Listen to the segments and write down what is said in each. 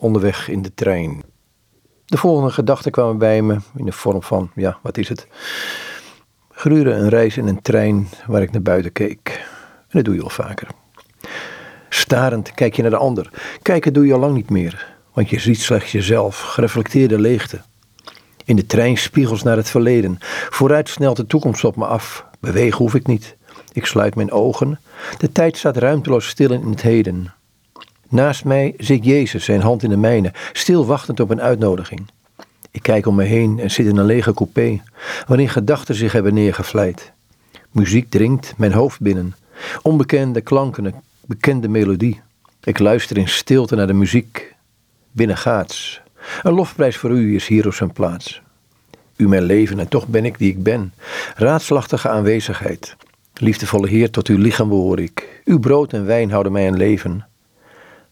onderweg in de trein. De volgende gedachten kwamen bij me in de vorm van, ja, wat is het? Gedurende een reis in een trein waar ik naar buiten keek. En dat doe je al vaker. Starend kijk je naar de ander. Kijken doe je al lang niet meer, want je ziet slechts jezelf, gereflecteerde leegte. In de trein spiegels naar het verleden. Vooruit snelt de toekomst op me af. Bewegen hoef ik niet. Ik sluit mijn ogen. De tijd staat ruimteloos stil in het heden. Naast mij zit Jezus, zijn hand in de mijne, stil wachtend op een uitnodiging. Ik kijk om me heen en zit in een lege coupé, waarin gedachten zich hebben neergevleid. Muziek dringt mijn hoofd binnen. Onbekende klanken, een bekende melodie. Ik luister in stilte naar de muziek. Binnengaats. Een lofprijs voor u is hier op zijn plaats. U mijn leven en toch ben ik die ik ben. Raadslachtige aanwezigheid. Liefdevolle Heer, tot uw lichaam behoor ik. Uw brood en wijn houden mij in leven.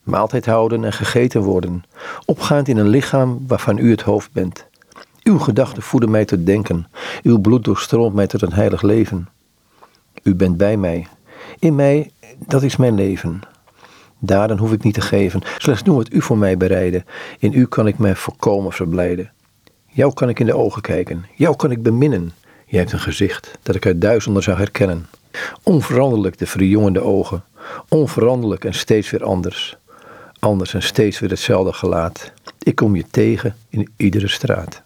Maaltijd houden en gegeten worden. Opgaand in een lichaam waarvan u het hoofd bent. Uw gedachten voeden mij tot denken. Uw bloed doorstroomt mij tot een heilig leven. U bent bij mij. In mij, dat is mijn leven. Daden hoef ik niet te geven, slechts doen wat u voor mij bereiden. In u kan ik mij volkomen verblijden. Jou kan ik in de ogen kijken, jou kan ik beminnen. Jij hebt een gezicht dat ik uit duizenden zou herkennen. Onveranderlijk de verjongende ogen, onveranderlijk en steeds weer anders. Anders en steeds weer hetzelfde gelaat. Ik kom je tegen in iedere straat.